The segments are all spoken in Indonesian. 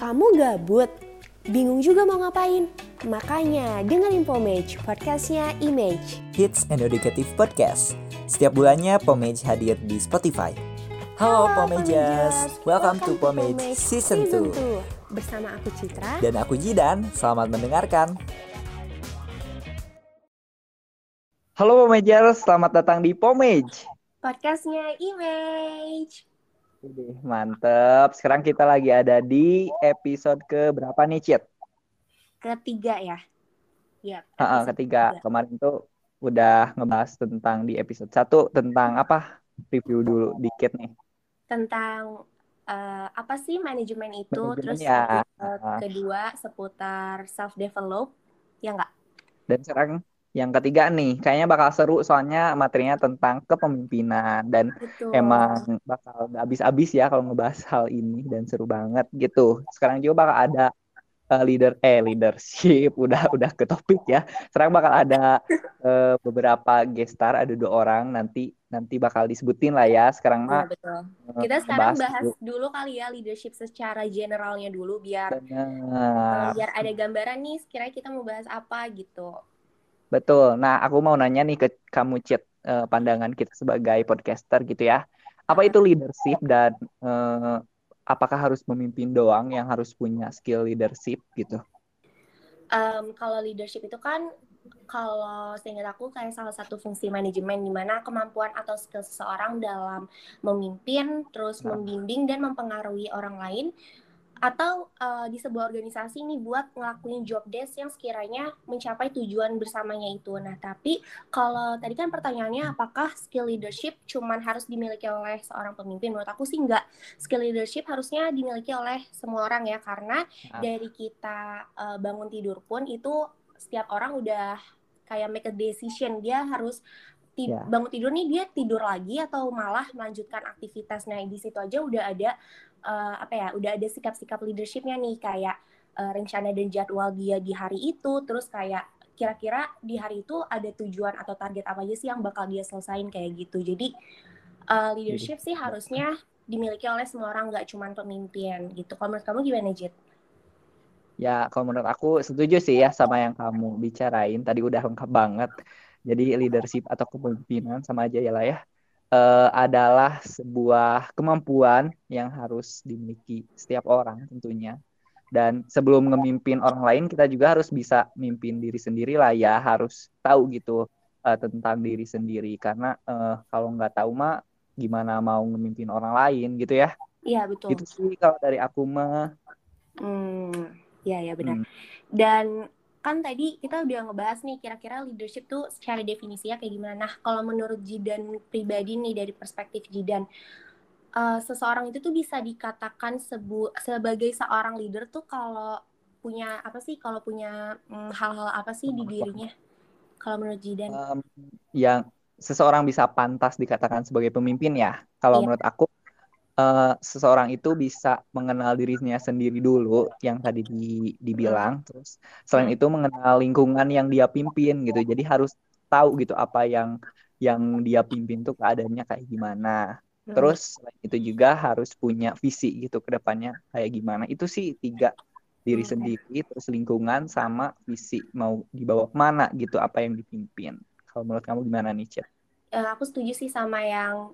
Kamu gabut? Bingung juga mau ngapain? Makanya dengerin Pomage, podcastnya Image. Hits and Educative Podcast. Setiap bulannya Pomage hadir di Spotify. Halo, Pomagers, welcome, to Pomage Season 2. Bersama aku Citra. Dan aku Jidan, selamat mendengarkan. Halo Pomagers, selamat datang di Pomage. Podcastnya Image. Mantep. Sekarang kita lagi ada di episode ke berapa nih, Cit? Ketiga ya? Ya. Ha, ketiga. ketiga. Kemarin tuh udah ngebahas tentang di episode satu tentang apa? Review dulu dikit nih. Tentang uh, apa sih manajemen itu? Manajemen Terus ya. kedua seputar self develop, ya enggak? Dan sekarang yang ketiga nih, kayaknya bakal seru soalnya materinya tentang kepemimpinan dan Betul. emang bakal habis-habis ya kalau ngebahas hal ini dan seru banget gitu. Sekarang juga bakal ada uh, leader eh leadership udah udah ke topik ya. Sekarang bakal ada uh, beberapa gestar ada dua orang nanti nanti bakal disebutin lah ya. Sekarang mah ya, betul. Uh, Kita sekarang bahas dulu. dulu kali ya leadership secara generalnya dulu biar uh, biar ada gambaran nih sekiranya kita mau bahas apa gitu. Betul. Nah, aku mau nanya nih ke kamu, Cit, uh, pandangan kita sebagai podcaster gitu ya. Apa itu leadership dan uh, apakah harus memimpin doang yang harus punya skill leadership gitu? Um, kalau leadership itu kan kalau seingat aku kayak salah satu fungsi manajemen di mana kemampuan atau skill seseorang dalam memimpin, terus nah. membimbing dan mempengaruhi orang lain atau uh, di sebuah organisasi ini buat ngelakuin job desk yang sekiranya mencapai tujuan bersamanya itu. Nah, tapi kalau tadi kan pertanyaannya apakah skill leadership cuman harus dimiliki oleh seorang pemimpin? Menurut aku sih enggak. Skill leadership harusnya dimiliki oleh semua orang ya karena nah. dari kita uh, bangun tidur pun itu setiap orang udah kayak make a decision dia harus yeah. bangun tidur nih dia tidur lagi atau malah melanjutkan aktivitas. Nah, di situ aja udah ada uh, apa ya udah ada sikap-sikap leadershipnya nih kayak uh, rencana dan jadwal dia di hari itu terus kayak kira-kira di hari itu ada tujuan atau target apa aja sih yang bakal dia selesain kayak gitu. Jadi uh, leadership sih harusnya dimiliki oleh semua orang nggak cuma pemimpin gitu. Kalau menurut kamu gimana Jit? Ya kalau menurut aku setuju sih ya sama yang kamu bicarain. Tadi udah lengkap banget. Jadi leadership atau kepemimpinan sama aja ya lah ya uh, adalah sebuah kemampuan yang harus dimiliki setiap orang tentunya. Dan sebelum memimpin orang lain, kita juga harus bisa mimpin diri sendiri lah ya, harus tahu gitu uh, tentang diri sendiri. Karena uh, kalau nggak tahu mah gimana mau memimpin orang lain gitu ya. Iya betul. Itu sih kalau dari aku mah. Hmm, ya ya benar. Hmm. Dan kan tadi kita udah ngebahas nih kira-kira leadership tuh secara definisinya kayak gimana. Nah, kalau menurut Jidan pribadi nih dari perspektif Jidan, uh, seseorang itu tuh bisa dikatakan sebu sebagai seorang leader tuh kalau punya apa sih? Kalau punya mm, hal-hal apa sih di dirinya? Kalau menurut Jidan? Um, yang seseorang bisa pantas dikatakan sebagai pemimpin ya. Kalau iya. menurut aku uh, seseorang itu bisa mengenal dirinya sendiri dulu yang tadi di, dibilang terus selain hmm. itu mengenal lingkungan yang dia pimpin gitu jadi harus tahu gitu apa yang yang dia pimpin tuh keadaannya kayak gimana hmm. terus selain itu juga harus punya visi gitu ke depannya kayak gimana itu sih tiga diri hmm. sendiri terus lingkungan sama visi mau dibawa ke mana gitu apa yang dipimpin kalau menurut kamu gimana nih Chat? Uh, aku setuju sih sama yang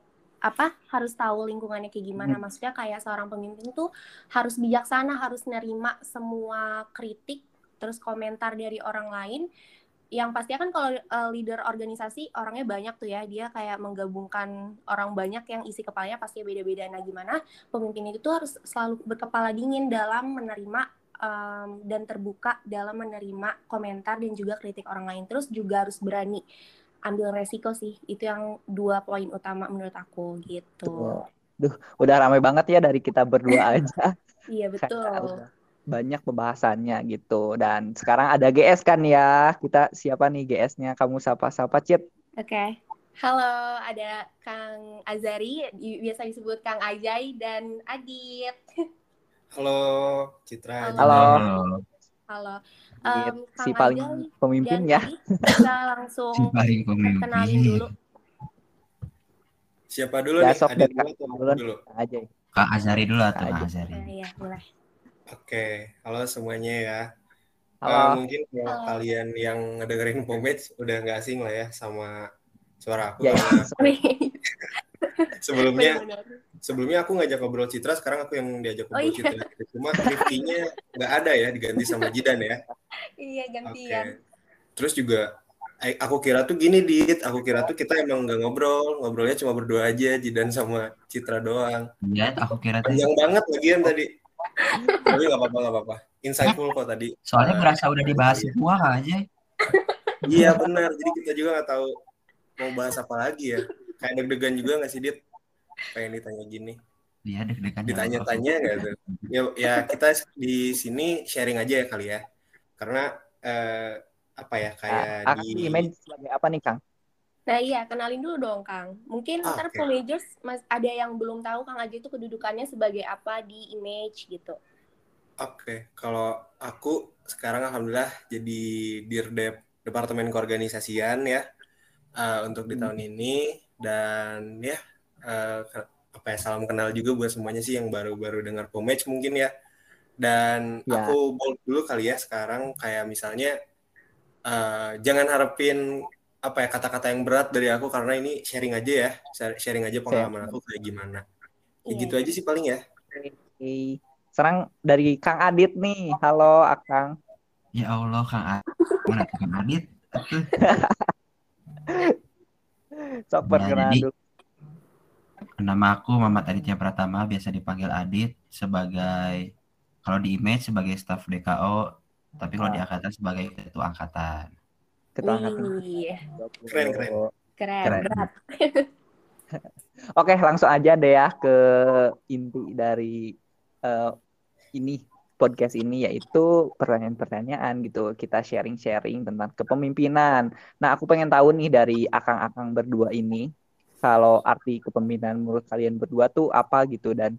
apa harus tahu lingkungannya kayak gimana. Hmm. maksudnya kayak seorang pemimpin tuh harus bijaksana harus nerima semua kritik terus komentar dari orang lain. Yang pasti kan kalau uh, leader organisasi orangnya banyak tuh ya. Dia kayak menggabungkan orang banyak yang isi kepalanya pasti beda-beda nah gimana. Pemimpin itu tuh harus selalu berkepala dingin dalam menerima um, dan terbuka dalam menerima komentar dan juga kritik orang lain. Terus juga harus berani ambil resiko sih itu yang dua poin utama menurut aku gitu. Duh, udah ramai banget ya dari kita berdua aja. iya betul. Banyak pembahasannya gitu dan sekarang ada GS kan ya kita siapa nih GS-nya kamu siapa siapa Cip? Oke. Okay. Halo, ada Kang Azari, biasa disebut Kang Ajay dan Adit. Halo, Citra. Halo. Halo. Halo um, si paling pemimpin ya. Kita langsung si paling pemimpin. kenalin dulu. Siapa dulu ya, nih? Sok dari Kak dulu. dulu. Aja. Kak Azari dulu atau Kak Azari? Iya, boleh. Oke, halo semuanya ya. Halo. Uh, mungkin kalau Halo. kalian yang ngedengerin Pomage udah nggak asing lah ya sama suara aku Ya, karena Wih, sebelumnya benar-benar. Sebelumnya aku ngajak ngobrol Citra, sekarang aku yang diajak Oh, ngobrol iya. Citra. Cuma Rifki-nya nggak ada ya, diganti sama Jidan ya. Iya Oke. gantian. Terus juga eh, aku kira tuh gini Dit, aku kira tuh kita emang nggak ngobrol, ngobrolnya cuma berdua aja, Jidan sama Citra doang. Iya, aku kira tuh. Panjang banget lagian tadi. Tapi nggak apa-apa, nggak apa-apa. Insightful kok tadi. Soalnya Eh, berasa udah dibahas iya. semua aja. Iya benar, jadi kita juga nggak tahu mau bahas apa lagi ya. Kayak deg-degan juga nggak sih Dit? Pengen ditanya gini. Iya, deg-degan. ya. Ditanya-tanya nggak tuh? Ya, ya kita di sini sharing aja ya kali ya. Karena eh, apa ya kayak Nah, akan di image sebagai apa nih Kang? Nah iya, kenalin dulu dong Kang. Mungkin Ah, ntar. Pomagers mas ada yang belum tahu Kang Aji itu kedudukannya sebagai apa di image gitu. Oke, kalau aku sekarang alhamdulillah jadi dirdep Departemen Keorganisasian ya eh, untuk di tahun ini dan ya eh, ke- apa ya salam kenal juga buat semuanya sih yang baru-baru dengar Pomage mungkin ya. Dan Ya. aku bold dulu kali ya sekarang kayak misalnya eh, jangan harapin apa ya kata-kata yang berat dari aku karena ini sharing aja ya, sharing aja pengalaman aku kayak gimana. Ya Iya. gitu aja sih paling ya. Oke. Serang dari Kang Adit nih. Halo Akang. Ya Allah, Kang Adit. Mana tuh Kang Adit? Sok perkenalan jadi- dulu. Nama aku Muhammad Aditya Pratama, biasa dipanggil Adit sebagai kalau di image sebagai staf DKO, tapi kalau di angkatan sebagai ketua angkatan. Ketua angkatan Wih, Keren, keren. keren, Keren. berat. Oke, langsung aja deh ya ke inti dari eh, ini podcast ini yaitu pertanyaan-pertanyaan gitu. Kita sharing-sharing tentang kepemimpinan. Nah, aku pengen tahu nih dari akang-akang berdua ini kalau arti kepemimpinan menurut kalian berdua tuh apa gitu dan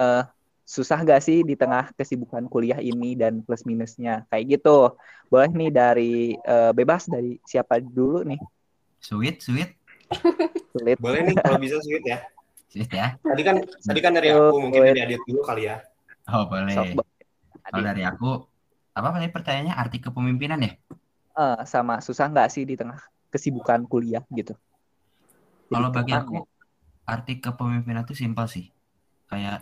eh, susah gak sih di tengah kesibukan kuliah ini dan plus minusnya kayak gitu. Boleh nih dari eh, bebas dari siapa dulu nih? Sweet, sweet, Sulit. Boleh nih kalau bisa sweet ya. sweet ya. Tadi kan tadi kan dari aku mungkin dari Adit dulu kali ya. Oh boleh. Sok, Kalau dari aku, apa tadi pertanyaannya arti kepemimpinan ya? eh, sama susah nggak sih di tengah kesibukan kuliah gitu? Jadi Kalau bagi aku, ya. arti kepemimpinan itu simpel sih. Kayak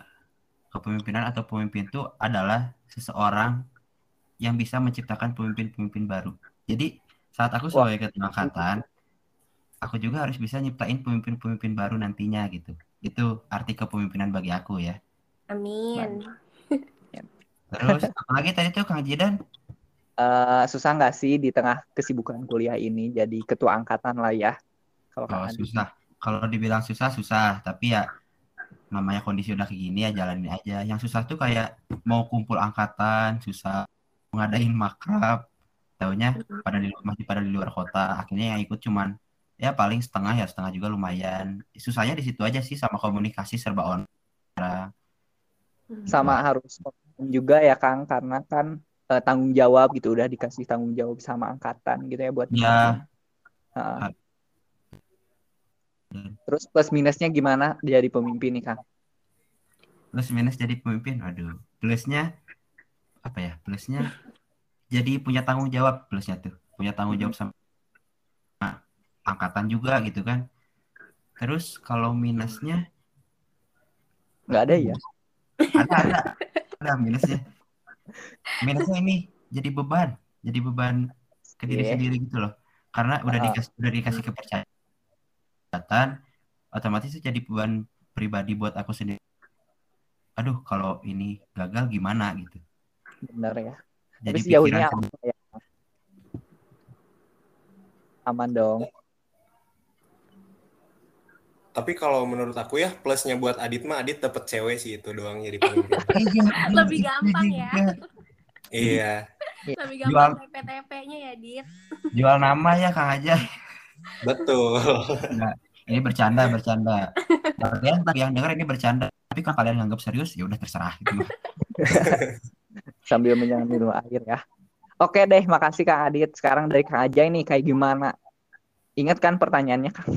kepemimpinan atau pemimpin itu adalah seseorang yang bisa menciptakan pemimpin-pemimpin baru. Jadi saat aku Wah. sebagai ketua angkatan, aku juga harus bisa nyiptain pemimpin-pemimpin baru nantinya gitu. Itu arti kepemimpinan bagi aku ya. Amin. Terus apalagi tadi tuh Kang Jidan, Eh, susah nggak sih di tengah kesibukan kuliah ini jadi ketua angkatan lah ya? Kalau oh, susah. Kalau dibilang susah susah, tapi ya namanya kondisi udah kayak gini ya jalanin aja. Yang susah tuh kayak mau kumpul angkatan, susah ngadain makrab, taunya pada di masih pada di luar kota. Akhirnya yang ikut cuman ya paling setengah ya setengah juga lumayan. Susahnya di situ aja sih sama komunikasi serba on. Hmm. sama harus komitmen juga ya Kang karena kan eh, tanggung jawab gitu udah dikasih tanggung jawab sama angkatan gitu ya buat Ya, Heeh. Terus plus minusnya gimana jadi pemimpin nih Kang? plus minus jadi pemimpin. Waduh, plusnya apa ya? Plusnya jadi punya tanggung jawab plusnya tuh. Punya tanggung jawab sama angkatan juga gitu kan. Terus kalau minusnya Nggak ada ya? ada ada ada minusnya. Minusnya ini jadi beban, jadi beban ke diri Iya. sendiri gitu loh. Karena udah Ah. dikasih udah dikasih kepercayaan, otomatis itu jadi beban pribadi buat aku sendiri. Aduh, kalau ini gagal gimana gitu. Bener ya. Tapi Jadi ini pikiran aman ya. Aman dong. Tapi kalau menurut aku ya plusnya buat Adit mah Adit dapet cewek sih itu doang jadi pemimpin. Iya, Lebih gampang ya. iya. Lebih Jual- gampang TP-TP-nya ya, Dit. Jual nama ya Kang aja. Betul. Ini bercanda, bercanda. Kalian yang denger ini bercanda, tapi kalau kalian nganggap serius ya udah terserah gitu. Sambil menyanyi minum air ya. Oke deh, makasih Kang Adit. Sekarang dari Kang Ajay nih kayak gimana? Ingat kan pertanyaannya Kang?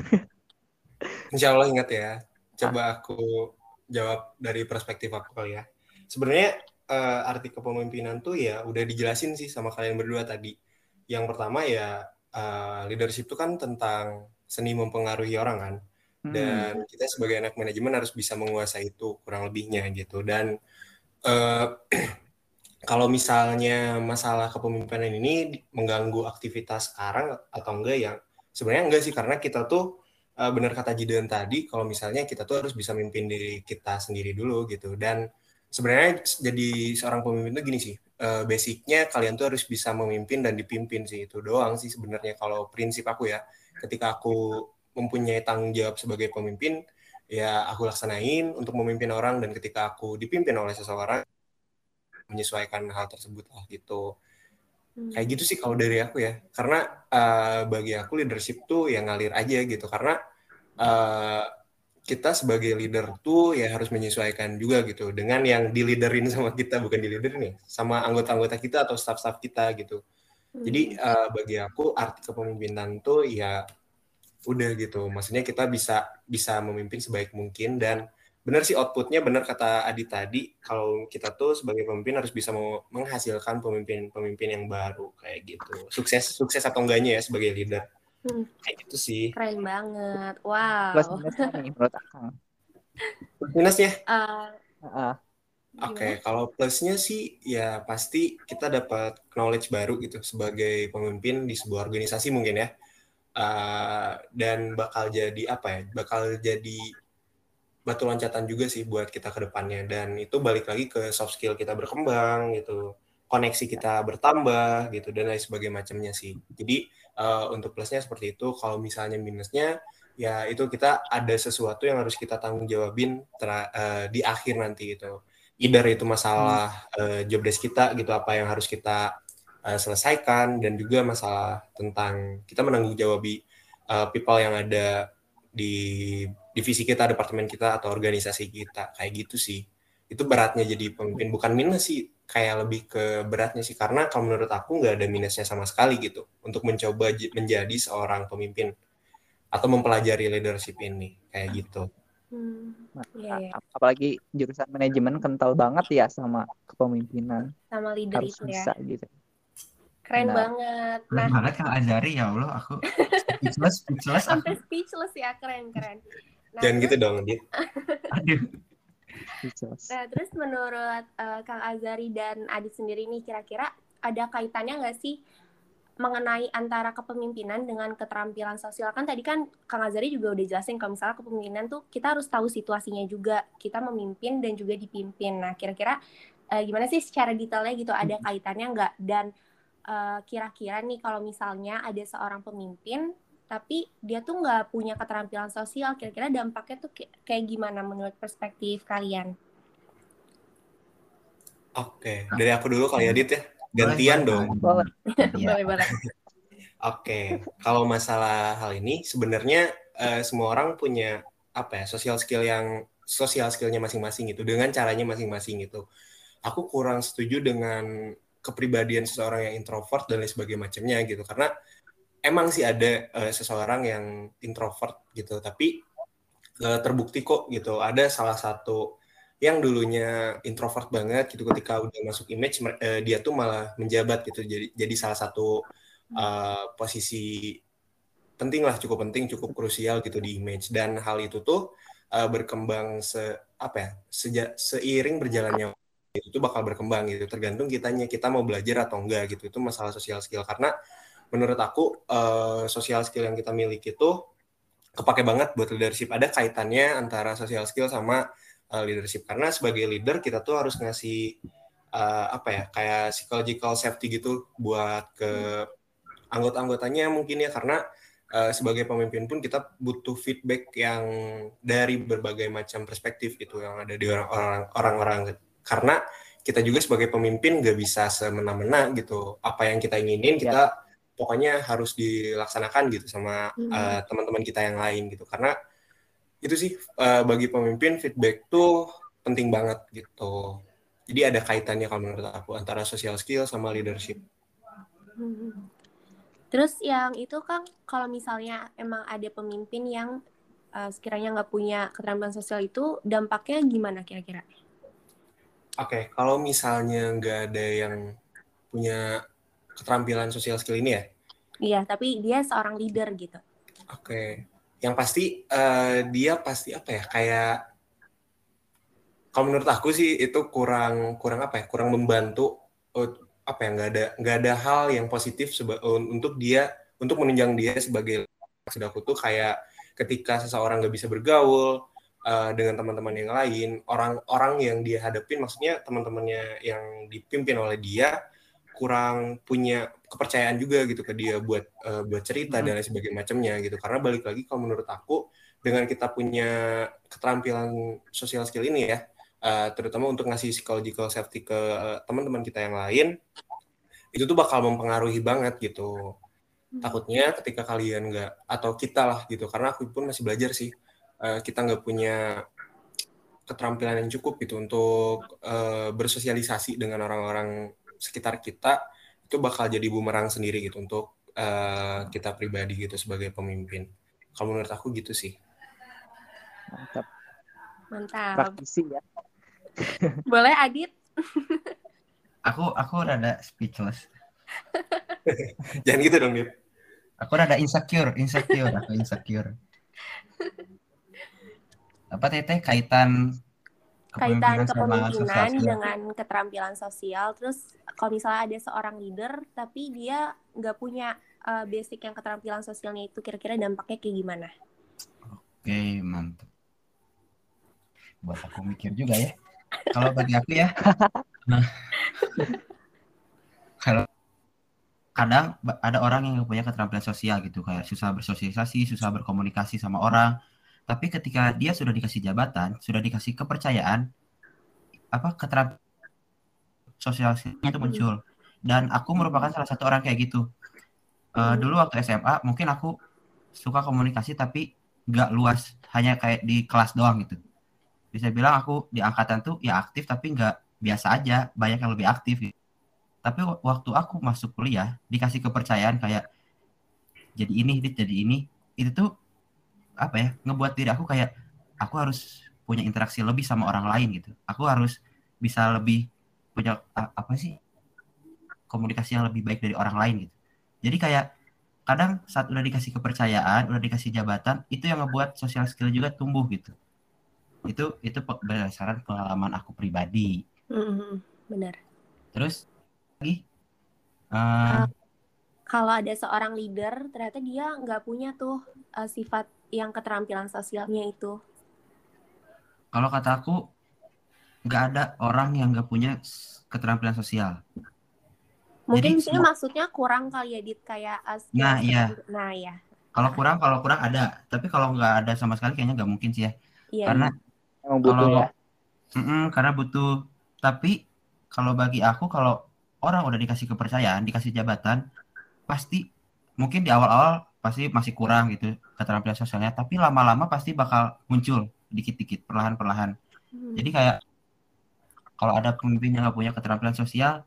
Insya Allah ingat ya. Coba aku jawab dari perspektif aku kali ya. Sebenarnya uh, arti kepemimpinan tuh ya udah dijelasin sih sama kalian berdua tadi. Yang pertama ya uh, leadership itu kan tentang seni mempengaruhi orang kan. Hmm. Dan kita sebagai anak manajemen harus bisa menguasai itu kurang lebihnya gitu. Dan uh, kalau misalnya masalah kepemimpinan ini mengganggu aktivitas sekarang atau enggak ya sebenarnya enggak sih karena kita tuh uh, benar kata Jidan tadi kalau misalnya kita tuh harus bisa mimpin diri kita sendiri dulu gitu dan sebenarnya jadi seorang pemimpin tuh gini sih uh, basicnya kalian tuh harus bisa memimpin dan dipimpin sih. Itu doang sih sebenarnya kalau prinsip aku ya. Ketika aku mempunyai tanggung jawab sebagai pemimpin ya aku laksanain untuk memimpin orang dan ketika aku dipimpin oleh seseorang menyesuaikan hal tersebut lah gitu. Hmm. kayak gitu sih kalau dari aku ya. Karena uh, bagi aku leadership tuh yang ngalir aja gitu. Karena uh, kita sebagai leader tuh ya harus menyesuaikan juga gitu dengan yang di leaderin sama kita bukan di leader nih sama anggota-anggota kita atau staff-staff kita gitu. Hmm. jadi uh, bagi aku arti kepemimpinan tuh ya udah gitu. Maksudnya kita bisa bisa memimpin sebaik mungkin dan benar sih outputnya benar kata Adi tadi kalau kita tuh sebagai pemimpin harus bisa menghasilkan pemimpin-pemimpin yang baru kayak gitu. Sukses sukses atau enggaknya ya sebagai leader hmm. kayak gitu sih. Keren banget. Wow. Plus minusnya nih menurut akang? Plus minusnya? Uh, uh. Oke, okay, kalau plusnya sih ya pasti kita dapat knowledge baru gitu sebagai pemimpin di sebuah organisasi mungkin ya, uh, dan bakal jadi apa ya? Bakal jadi batu loncatan juga sih buat kita ke depannya. Dan itu balik lagi ke soft skill kita berkembang gitu koneksi kita bertambah gitu dan lain sebagainya macamnya sih. Jadi uh, untuk plusnya seperti itu. Kalau misalnya minusnya ya itu kita ada sesuatu yang harus kita tanggung jawabin uh, di akhir nanti itu either itu masalah uh, job desk kita gitu apa yang harus kita uh, selesaikan dan juga masalah tentang kita menanggung jawabi uh, people yang ada di divisi kita, departemen kita atau organisasi kita. Kayak gitu sih. Itu beratnya jadi pemimpin bukan minus sih, kayak lebih ke beratnya sih karena kalau menurut aku nggak ada minusnya sama sekali gitu untuk mencoba menjadi seorang pemimpin atau mempelajari leadership ini kayak gitu. Hmm, iya, iya. Apalagi jurusan manajemen kental banget ya sama kepemimpinan. Sama leader Harus itu ya. bisa gitu. Keren nah, banget. Keren nah, banget Kang Azari ya Allah aku speechless speechless. Sampai speechless ya keren keren. Nah, Jangan gitu dong, dia. Aduh. Nah, terus menurut uh, Kang Azari dan Adit sendiri nih, kira-kira ada kaitannya nggak sih mengenai antara kepemimpinan dengan keterampilan sosial? Kan tadi kan Kang Azari juga udah jelasin kalau misalnya kepemimpinan tuh kita harus tahu situasinya juga, kita memimpin dan juga dipimpin. Nah, kira-kira uh, gimana sih secara detailnya gitu, ada kaitannya nggak? Dan kira eh, kira-kira nih kalau misalnya ada seorang pemimpin tapi dia tuh nggak punya keterampilan sosial kira-kira dampaknya tuh kayak gimana menurut perspektif kalian Oke, dari aku dulu kali ya Dit ya. Gantian dong. Boleh, boleh. Oke, kalau masalah hal ini sebenarnya uh, semua orang punya apa ya social skill yang sosial skillnya masing-masing itu dengan caranya masing-masing itu. Aku kurang setuju dengan kepribadian seseorang yang introvert dan lain sebagainya macamnya gitu karena emang sih ada uh, seseorang yang introvert gitu tapi uh, terbukti kok gitu. Ada salah satu yang dulunya introvert banget gitu ketika udah masuk image uh, dia tuh malah menjabat gitu. Jadi jadi salah satu uh, posisi penting lah cukup penting cukup krusial gitu di image. Dan hal itu tuh uh, berkembang se apa ya sejak seiring berjalannya itu bakal berkembang gitu. Tergantung kitanya kita mau belajar atau enggak gitu. Itu masalah sosial skill. Karena menurut aku uh, social skill yang kita miliki itu kepake banget buat leadership. Ada kaitannya antara social skill sama uh, leadership. Karena sebagai leader kita tuh harus ngasih uh, apa ya kayak psychological safety gitu buat ke anggota-anggotanya mungkin ya. Karena uh, sebagai pemimpin pun kita butuh feedback yang dari berbagai macam perspektif gitu yang ada di orang-orang orang-orang. Karena kita juga sebagai pemimpin gak bisa semena-mena gitu. Apa yang kita inginin kita pokoknya harus dilaksanakan gitu sama hmm. uh, teman-teman kita yang lain gitu karena itu sih uh, bagi pemimpin feedback tuh penting banget gitu jadi ada kaitannya kalau menurut aku antara social skill sama leadership hmm. terus yang itu kan kalau misalnya emang ada pemimpin yang uh, sekiranya nggak punya keterampilan sosial itu dampaknya gimana kira-kira Oke, kalau misalnya nggak ada yang punya keterampilan sosial skill ini ya? Iya, tapi dia seorang leader gitu. Oke, yang pasti eh, dia pasti apa ya? Kayak kalau menurut aku sih itu kurang kurang apa ya? Kurang membantu eh, apa ya? Nggak ada nggak ada hal yang positif seba- untuk dia untuk menunjang dia sebagai maksud aku tuh kayak ketika seseorang nggak bisa bergaul uh, dengan teman-teman yang lain, orang-orang yang dia hadapin, maksudnya teman-temannya yang dipimpin oleh dia kurang punya kepercayaan juga gitu ke dia buat uh, buat cerita Hmm. dan lain sebagainya macamnya gitu. Karena balik lagi kalau menurut aku dengan kita punya keterampilan sosial skill ini ya, uh, terutama untuk ngasih psychological safety ke uh, teman-teman kita yang lain, itu tuh bakal mempengaruhi banget gitu takutnya ketika kalian nggak atau kita lah gitu karena aku pun masih belajar sih eh, kita nggak punya keterampilan yang cukup gitu untuk eh, bersosialisasi dengan orang-orang sekitar kita itu bakal jadi bumerang sendiri gitu untuk eh, kita pribadi gitu sebagai pemimpin kalau menurut aku gitu sih Mantap. Mantap. Praktisi ya. Boleh Adit? Aku aku rada speechless. jangan gitu dong Dit. Aku rada insecure, insecure, aku insecure. Apa teteh kaitan Kaitan kepemimpinan dengan keterampilan sosial. Terus kalau misalnya ada seorang leader, tapi dia nggak punya uh, basic yang keterampilan sosialnya itu, kira-kira dampaknya kayak gimana? Oke, mantap. Buat aku mikir juga ya. Kalau bagi aku ya, nah, kalau kadang ada orang yang nggak punya keterampilan sosial gitu, kayak susah bersosialisasi, susah berkomunikasi sama orang. Tapi ketika dia sudah dikasih jabatan, sudah dikasih kepercayaan, apa keterampilan sosialnya itu muncul. Dan aku merupakan salah satu orang kayak gitu. Hmm. dulu waktu SMA, mungkin aku suka komunikasi tapi nggak luas, hanya kayak di kelas doang gitu. Bisa bilang aku di angkatan tuh ya aktif tapi nggak biasa aja, banyak yang lebih aktif. Gitu. Tapi wa- waktu aku masuk kuliah, dikasih kepercayaan kayak jadi ini, jadi ini, itu tuh apa ya, ngebuat diri aku kayak aku harus punya interaksi lebih sama orang lain gitu. Aku harus bisa lebih punya apa sih komunikasi yang lebih baik dari orang lain gitu. Jadi kayak kadang saat udah dikasih kepercayaan, udah dikasih jabatan, itu yang ngebuat social skill juga tumbuh gitu. Itu itu berdasarkan pengalaman aku pribadi. Hmm, benar. Terus lagi eh, Kalau ada seorang leader, ternyata dia nggak punya tuh uh, sifat yang keterampilan sosialnya itu. kalau kata aku nggak ada orang yang nggak punya keterampilan sosial. Mungkin Jadi di sini semua- maksudnya kurang kali ya, Dit, kayak skill Nah, iya. Nah, ya. Kalau kurang kalau kurang ada, tapi kalau nggak ada sama sekali kayaknya nggak mungkin sih ya. Iya. Karena Emang butuh Kalau- ya. Mm-mm, karena butuh. Tapi kalau bagi aku kalau orang udah dikasih kepercayaan, dikasih jabatan, pasti mungkin di awal-awal pasti masih kurang gitu keterampilan sosialnya, tapi lama-lama pasti bakal muncul dikit-dikit, perlahan-perlahan. Hmm. Jadi kayak kalau ada pemimpin yang nggak punya keterampilan sosial,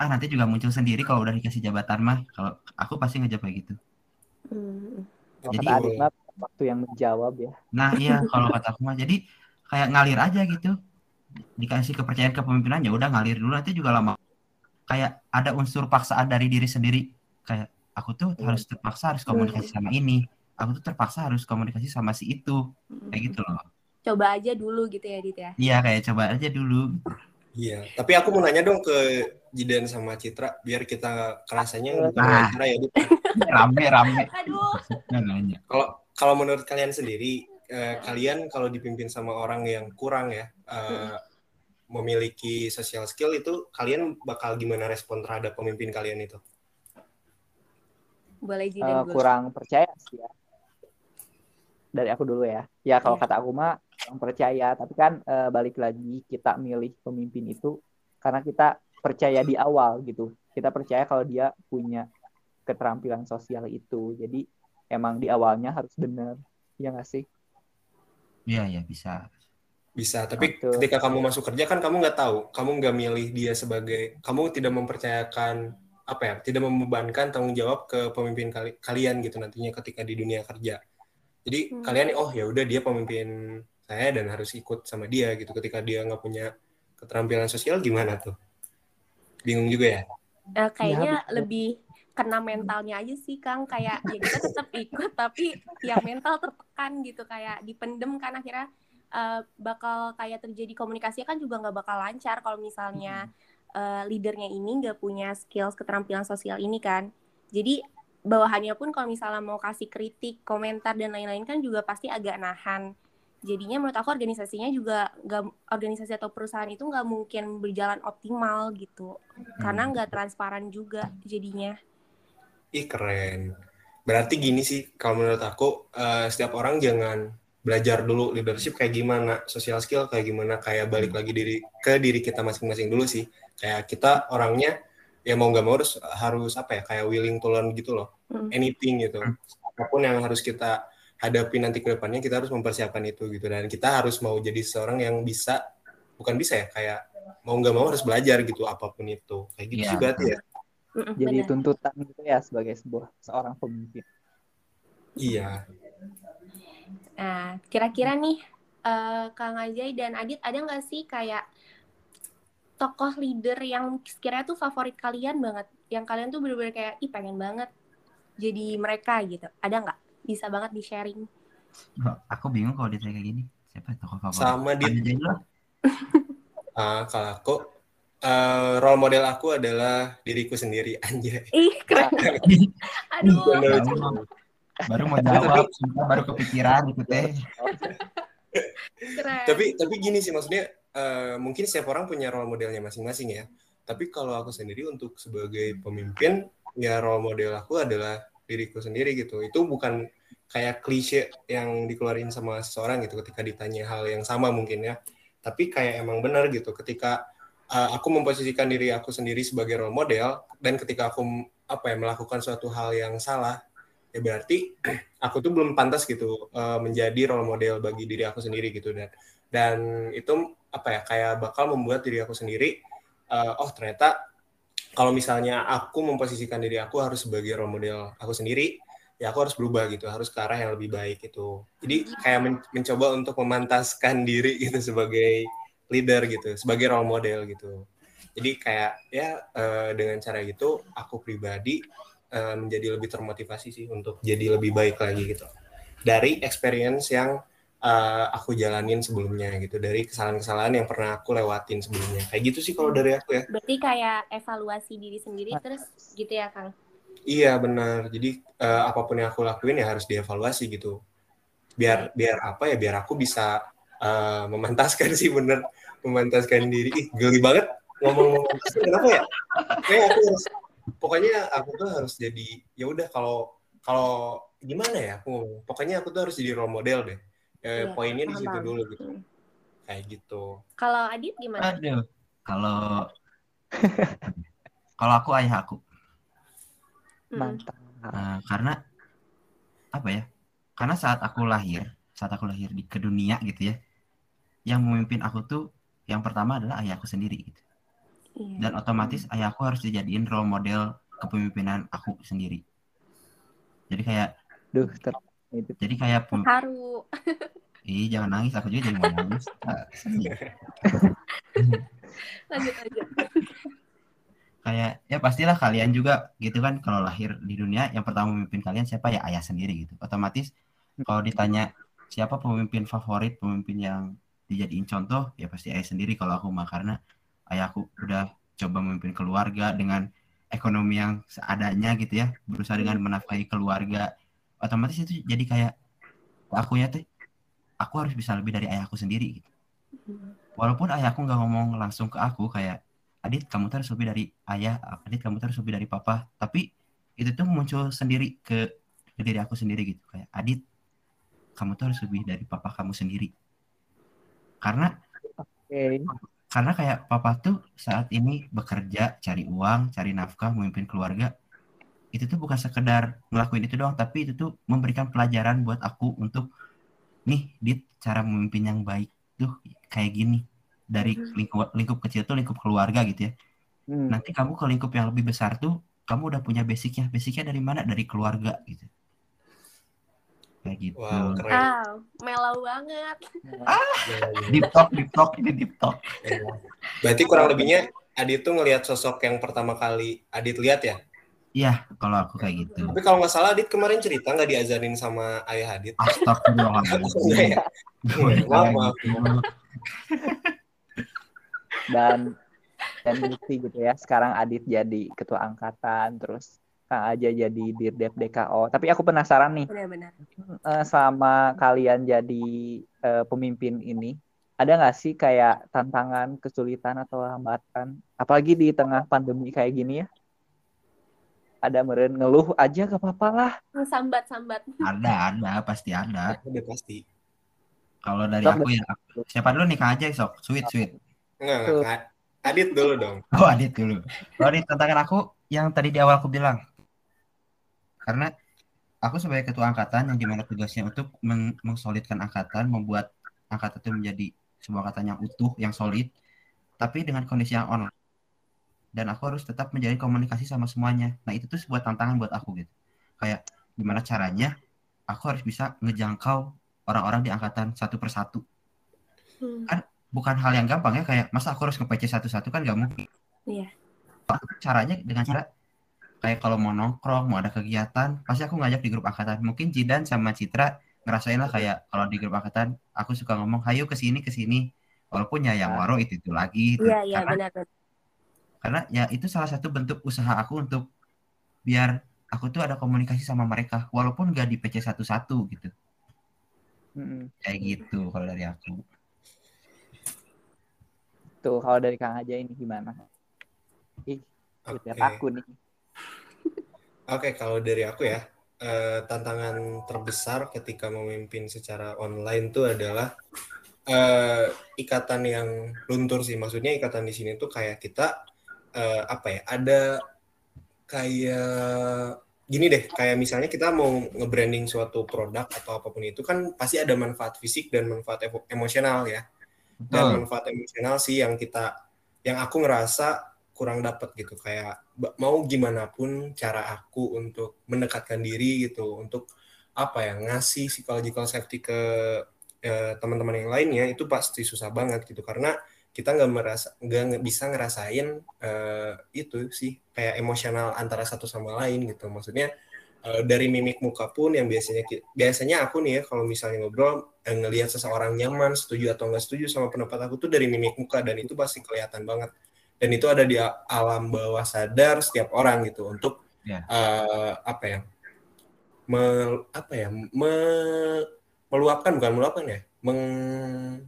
ah nanti juga muncul sendiri kalau udah dikasih jabatan mah. Kalau aku pasti ngejawab kayak gitu. Hmm. Jadi- waktu yang menjawab ya. Nah iya kalau kata aku mah jadi kayak ngalir aja gitu dikasih kepercayaan kepemimpinan ya udah ngalir dulu nanti juga lama kayak ada unsur paksaan dari diri sendiri kayak aku tuh harus terpaksa harus komunikasi sama ini aku tuh terpaksa harus komunikasi sama si itu kayak gitu loh Coba aja dulu gitu ya, Dit ya. iya kayak coba aja dulu iya tapi aku mau nanya dong ke Jidan sama Citra biar kita kerasanya bukan Ah. wawancara ya Dit. rame rame Aduh. nggak nanya Kalau kalau menurut kalian sendiri, eh, kalian kalau dipimpin sama orang yang kurang ya eh, memiliki social skill itu, kalian bakal gimana respon terhadap pemimpin kalian itu? Boleh Eh, Jidan dulu. kurang percaya sih ya. Dari aku dulu ya. Ya kalau Iya. kata aku mah kurang percaya, tapi kan eh, balik lagi kita milih pemimpin itu karena kita percaya di awal gitu. Kita percaya kalau dia punya keterampilan sosial itu. Jadi emang di awalnya harus benar. Ya nggak sih? iya iya bisa Bisa, tapi Betul. ketika kamu masuk kerja kan kamu nggak tahu, kamu nggak milih dia sebagai, kamu tidak mempercayakan apa ya, tidak membebankan tanggung jawab ke pemimpin kali- kalian gitu nantinya ketika di dunia kerja. Jadi Hmm. kalian oh ya udah dia pemimpin saya dan harus ikut sama dia gitu ketika dia nggak punya keterampilan sosial gimana tuh? Bingung juga ya? Uh, kayaknya Ya, lebih kena mentalnya aja sih Kang kayak ya kita tetap ikut tapi yang mental tertekan gitu kayak dipendem kan akhirnya uh, bakal kayak terjadi komunikasi kan juga nggak bakal lancar kalau misalnya uh, leadernya ini nggak punya skills keterampilan sosial ini kan. Jadi bawahannya pun kalau misalnya mau kasih kritik komentar dan lain-lain kan juga pasti agak nahan. Jadinya menurut aku organisasinya juga nggak organisasi atau perusahaan itu nggak mungkin berjalan optimal gitu. Karena nggak transparan juga jadinya. Ih keren. Berarti gini sih, kalau menurut aku eh, setiap orang jangan belajar dulu leadership kayak gimana, social skill kayak gimana, kayak balik lagi diri ke diri kita masing-masing dulu sih. Kayak kita orangnya ya mau nggak mau harus harus apa ya, kayak willing to learn gitu loh, Mm. anything gitu. Apa pun yang harus kita hadapi nanti ke depannya, kita harus mempersiapkan itu gitu. Dan kita harus mau jadi seorang yang bisa, bukan bisa ya, kayak mau nggak mau harus belajar gitu apa pun itu. Kayak gitu Iya, sih berarti ya. Mm-mm, Jadi benar. tuntutan gitu ya sebagai sebuah seorang pemimpin. Iya. Nah, kira-kira nih eh, Kang Ajay dan Adit ada nggak sih kayak tokoh leader yang sekiranya tuh favorit kalian banget, yang kalian tuh bener-bener kayak ih pengen banget jadi mereka gitu. Ada nggak? Bisa banget di sharing. Aku bingung kalau ditanya kayak gini. Siapa tokoh favorit? Sama di Ada dulu. Ah, kalau aku eh, role model aku adalah diriku sendiri anjay. Ih keren. Aduh. Bener. Baru mau- baru mau jawab, baru kepikiran gitu teh. Keren. Tapi tapi gini sih maksudnya eh, mungkin setiap orang punya role modelnya masing-masing ya. Tapi kalau aku sendiri untuk sebagai pemimpin ya role model aku adalah diriku sendiri gitu. Itu bukan kayak klise yang dikeluarin sama seseorang gitu ketika ditanya hal yang sama mungkin ya. Tapi kayak emang benar gitu ketika uh, aku memposisikan diri aku sendiri sebagai role model dan ketika aku apa ya melakukan suatu hal yang salah ya berarti aku tuh belum pantas gitu uh, menjadi role model bagi diri aku sendiri gitu dan dan itu apa ya kayak bakal membuat diri aku sendiri uh, oh ternyata kalau misalnya aku memposisikan diri aku harus sebagai role model aku sendiri ya aku harus berubah gitu harus ke arah yang lebih baik itu jadi kayak men- mencoba untuk memantaskan diri gitu sebagai leader gitu sebagai role model gitu. Jadi kayak ya eh, dengan cara gitu aku pribadi eh, menjadi lebih termotivasi sih untuk jadi lebih baik lagi gitu. Dari experience yang eh, aku jalanin sebelumnya gitu dari kesalahan-kesalahan yang pernah aku lewatin sebelumnya kayak gitu sih kalau dari aku ya Berarti kayak evaluasi diri sendiri terus gitu ya Kang. Iya benar. Jadi eh, apa pun yang aku lakuin ya harus dievaluasi gitu. Biar biar apa ya? Biar aku bisa eh, memantaskan sih bener memantaskan diri. Ih geli banget ngomong memantaskan kenapa ya? Kayak aku harus pokoknya aku tuh harus jadi ya udah kalau kalau gimana ya aku. Pokoknya aku tuh harus jadi role model deh. Eh, Iya, poinnya di situ dulu gitu. Hmm. Kayak gitu. Kalau Adit gimana? Aduh. Kalau kalau aku ayah aku. Mm. Mantap. Eh, karena apa ya? Karena saat aku lahir, saat aku lahir di ke dunia gitu ya, yang memimpin aku tuh yang pertama adalah ayahku sendiri gitu. Iya. Dan otomatis ayahku harus dijadiin role model kepemimpinan aku sendiri. Jadi kayak Duh, ter itu. jadi kayak pem- Haru. Ih, jangan nangis, aku juga jadi mau nangis. Lanjut lanjut. kayak ya pastilah kalian juga gitu kan kalau lahir di dunia yang pertama memimpin kalian siapa ya ayah sendiri gitu otomatis kalau ditanya siapa pemimpin favorit pemimpin yang dijadiin contoh ya pasti ayah sendiri kalau aku mah karena ayahku udah coba memimpin keluarga dengan ekonomi yang seadanya gitu ya berusaha dengan menafkahi keluarga otomatis itu jadi kayak aku ya teh aku harus bisa lebih dari ayahku sendiri gitu. Walaupun ayahku nggak ngomong langsung ke aku kayak Adit kamu tuh harus lebih dari ayah Adit kamu tuh harus lebih dari papa. Tapi itu tuh muncul sendiri ke, ke diri aku sendiri gitu. Kayak Adit kamu tuh harus lebih dari papa kamu sendiri. Karena Oke. karena kayak papa tuh saat ini bekerja cari uang cari nafkah memimpin keluarga itu tuh bukan sekedar ngelakuin itu doang tapi itu tuh memberikan pelajaran buat aku untuk nih dit cara memimpin yang baik tuh kayak gini. Dari lingkup lingkup kecil tuh lingkup keluarga gitu ya. Hmm. nanti kamu ke lingkup yang lebih besar tuh kamu udah punya basicnya. Basicnya dari mana? Dari keluarga gitu. Kayak gitu. Wow, keren. Wow, melau banget. deep talk deep talk ini deep talk. Berarti kurang lebihnya Adit tuh ngelihat sosok yang pertama kali Adit lihat ya. Iya kalau aku kayak gitu Tapi kalau nggak salah Adit kemarin cerita nggak diajarin sama ayah Adit. Astagfirullahaladzim. ya? Maaf, maaf. dan dan bukti gitu ya sekarang Adit jadi ketua angkatan terus Kang Aja jadi Dirdep DKO tapi aku penasaran nih Benar-benar. eh, selama kalian jadi eh, pemimpin ini ada nggak sih kayak tantangan kesulitan atau hambatan apalagi di tengah pandemi kayak gini ya ada meren ngeluh aja gak apa-apa lah. Sambat-sambat. ada ada pasti ada. Udah pasti. kalau dari Sok, aku ya siapa dulu nih kang aja sok sweet sweet. Enggak. Adit dulu dong. oh adit dulu. Adit tantangan aku yang tadi di awal aku bilang. Karena aku sebagai ketua angkatan yang di mana tugasnya untuk meng- mengsolidkan angkatan membuat angkatan itu menjadi sebuah angkatan yang utuh yang solid. Tapi dengan kondisi yang online dan aku harus tetap menjalin komunikasi sama semuanya nah itu tuh sebuah tantangan buat aku gitu kayak gimana caranya aku harus bisa ngejangkau orang-orang di angkatan satu persatu Hmm. bukan hal yang gampang ya kayak masa aku harus nge-PC satu-satu kan gak mungkin Iya. caranya dengan cara kayak kalau mau nongkrong mau ada kegiatan pasti aku ngajak di grup angkatan mungkin Jidan sama Citra ngerasain lah kayak kalau di grup angkatan aku suka ngomong hayu ke sini ke sini walaupun ya yang Ah. waro itu itu lagi gitu. Iya, iya karena, benar. Karena ya itu salah satu bentuk usaha aku untuk biar aku tuh ada komunikasi sama mereka walaupun gak di PC satu-satu gitu. Mm-mm. kayak gitu kalau dari aku. Tuh kalau dari Kang Aja ini gimana? Ih lihat aku nih. Oke, kalau dari aku ya, eh, tantangan terbesar ketika memimpin secara online tuh adalah eh, ikatan yang luntur sih. Maksudnya ikatan di sini tuh kayak kita eh, apa ya? Ada kayak gini deh, kayak misalnya kita mau nge-branding suatu produk atau apa pun itu kan pasti ada manfaat fisik dan manfaat emo- emosional ya. Dan Betul. manfaat emosional sih yang kita yang aku ngerasa kurang dapat gitu kayak mau gimana pun cara aku untuk mendekatkan diri gitu untuk apa ya ngasih psychological safety ke eh, teman-teman yang lainnya itu pasti susah banget gitu karena kita nggak merasa nggak bisa ngerasain eh, itu sih kayak emosional antara satu sama lain gitu maksudnya eh, dari mimik muka pun yang biasanya biasanya aku nih ya kalau misalnya ngobrol eh, ngelihat seseorang nyaman setuju atau nggak setuju sama pendapat aku tuh dari mimik muka dan itu pasti kelihatan banget dan itu ada di alam bawah sadar setiap orang gitu untuk Ya. eh, apa ya me- apa ya me- meluapkan bukan meluapkan ya meng-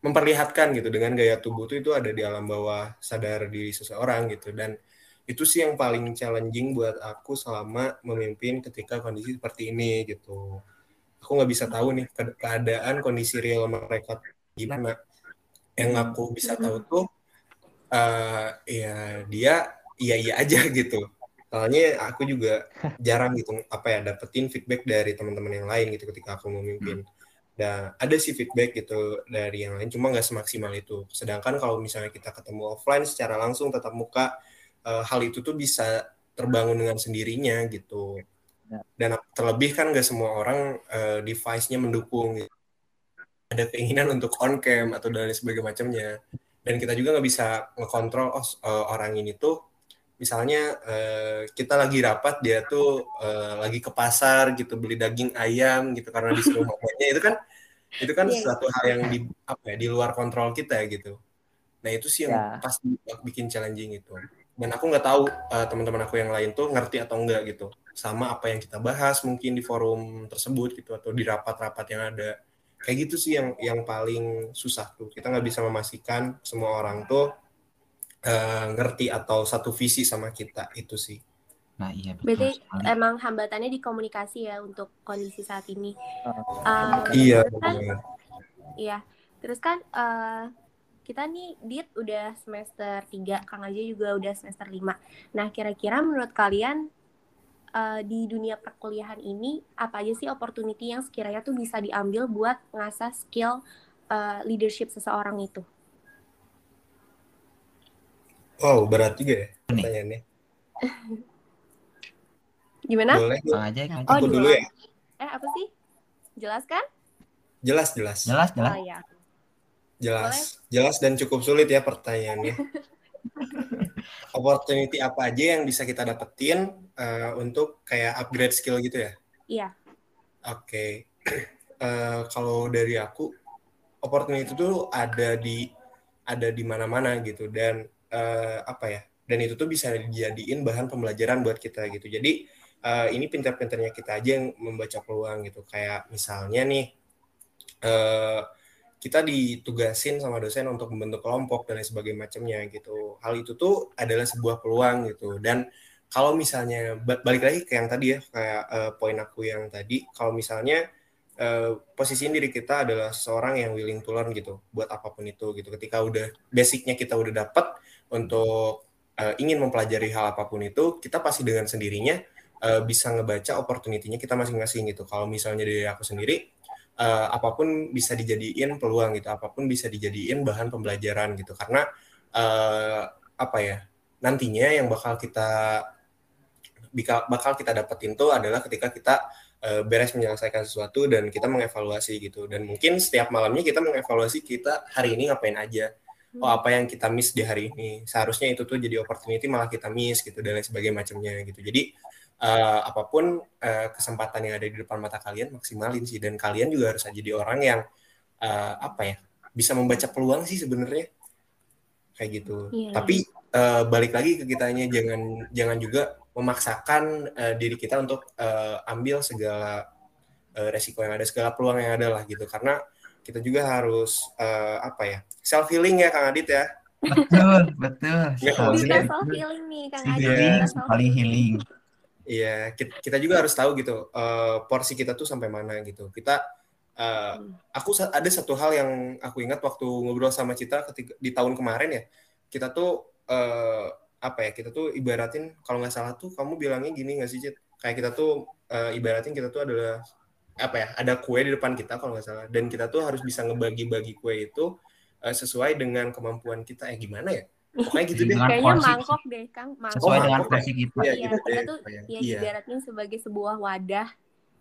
memperlihatkan gitu dengan gaya tubuh itu itu ada di alam bawah sadar diri seseorang gitu. Dan itu sih yang paling challenging buat aku selama memimpin ketika kondisi seperti ini gitu. Aku nggak bisa tahu nih ke- keadaan kondisi real mereka gimana. Yang aku bisa tahu tuh eh ya dia iya iya aja gitu. Soalnya aku juga jarang gitu apa ya dapetin feedback dari teman-teman yang lain gitu ketika aku memimpin dan ada sih feedback gitu dari yang lain cuma nggak semaksimal itu sedangkan kalau misalnya kita ketemu offline secara langsung tatap muka eh, hal itu tuh bisa terbangun dengan sendirinya gitu Ya. dan terlebih kan nggak semua orang eh, device-nya mendukung gitu. ada keinginan untuk on cam atau dan sebagainya macamnya dan kita juga nggak bisa ngekontrol oh eh, orang ini tuh misalnya kita lagi rapat dia tuh lagi ke pasar gitu beli daging ayam gitu karena disuruh mamanya itu kan itu kan Iya, iya. sesuatu hal yang di apa ya di luar kontrol kita gitu. Nah itu sih yang Ya. pasti bikin challenging itu. Dan aku nggak tahu eh, teman-teman aku yang lain tuh ngerti atau enggak gitu. Sama apa yang kita bahas mungkin di forum tersebut gitu atau di rapat-rapat yang ada. Kayak gitu sih yang yang paling susah tuh. Kita nggak bisa memastikan semua orang tuh eh, ngerti atau satu visi sama kita. Itu sih nah iya betul Berarti sekali. emang hambatannya di komunikasi ya untuk kondisi saat ini. Um, iya terus kan, iya. Terus kan eh, kita nih Dit udah semester 3, Kang Aja juga udah semester 5. Nah, kira-kira menurut kalian eh, di dunia perkuliahan ini apa aja sih opportunity yang sekiranya tuh bisa diambil buat ngasah skill eh, leadership seseorang itu? wow berat juga ya pertanyaannya Gimana? boleh aja Kang Oh, aku dulu ya Eh, apa sih? Jelas kan? Jelas, jelas. Jelas, jelas. Oh ya. Jelas. Jelas dan cukup sulit ya pertanyaannya. Opportunity apa aja yang bisa kita dapetin uh, untuk kayak upgrade skill gitu ya? Iya. Oke. Uh, kalau dari aku, opportunity itu ada di ada di mana-mana gitu dan uh, apa ya? Dan itu tuh bisa dijadiin bahan pembelajaran buat kita gitu. Jadi uh, ini pinter-pinternya kita aja yang membaca peluang gitu. Kayak misalnya nih. Uh, kita ditugasin sama dosen untuk membentuk kelompok dan lain sebagainya macamnya gitu. Hal itu tuh adalah sebuah peluang gitu. Dan kalau misalnya balik lagi ke yang tadi ya kayak uh, poin aku yang tadi, kalau misalnya uh, posisi diri kita adalah seorang yang willing to learn gitu, buat apa pun itu gitu. Ketika udah basicnya kita udah dapat untuk uh, ingin mempelajari hal apa pun itu, kita pasti dengan sendirinya uh, bisa ngebaca opportunity-nya kita masing-masing gitu. Kalau misalnya dari aku sendiri, uh, apa pun bisa dijadiin peluang gitu, apa pun bisa dijadiin bahan pembelajaran gitu. Karena uh, apa ya? Nantinya yang bakal kita bakal kita dapetin tuh adalah ketika kita uh, beres menyelesaikan sesuatu dan kita mengevaluasi gitu. Dan mungkin setiap malamnya kita mengevaluasi kita hari ini ngapain aja. Oh apa yang kita miss di hari ini. Seharusnya itu tuh jadi opportunity malah kita miss gitu dan lain sebagainya macamnya gitu. Jadi uh, apa pun uh, kesempatan yang ada di depan mata kalian maksimalin sih. Dan kalian juga harus jadi orang yang uh, apa ya bisa membaca peluang sih sebenarnya. Kayak gitu. Yeah. tapi uh, balik lagi ke kitanya jangan jangan juga memaksakan uh, diri kita untuk uh, ambil segala uh, resiko yang ada segala peluang yang ada lah gitu. Karena kita juga harus uh, apa ya self healing ya kang Adit ya. Betul betul. Self healing nih kang Adit paling healing Iya, kita juga harus tahu gitu uh, porsi kita tuh sampai mana gitu. Kita uh, aku ada satu hal yang aku ingat waktu ngobrol sama Cita ketika di tahun kemarin ya. Kita tuh uh, apa ya? Kita tuh ibaratin kalau nggak salah tuh kamu bilangnya gini nggak sih Cit? Kayak kita tuh uh, ibaratin kita tuh adalah apa ya? Ada kue di depan kita kalau nggak salah dan kita tuh harus bisa ngebagi-bagi kue itu uh, sesuai dengan kemampuan kita. Eh gimana ya? Pokoknya gitu deh. Kayaknya mangkok deh, Kang. Mangkok. Sesuai dengan porsi kita. Iya, iya gitu kita tuh ya iya. ibaratin sebagai sebuah wadah.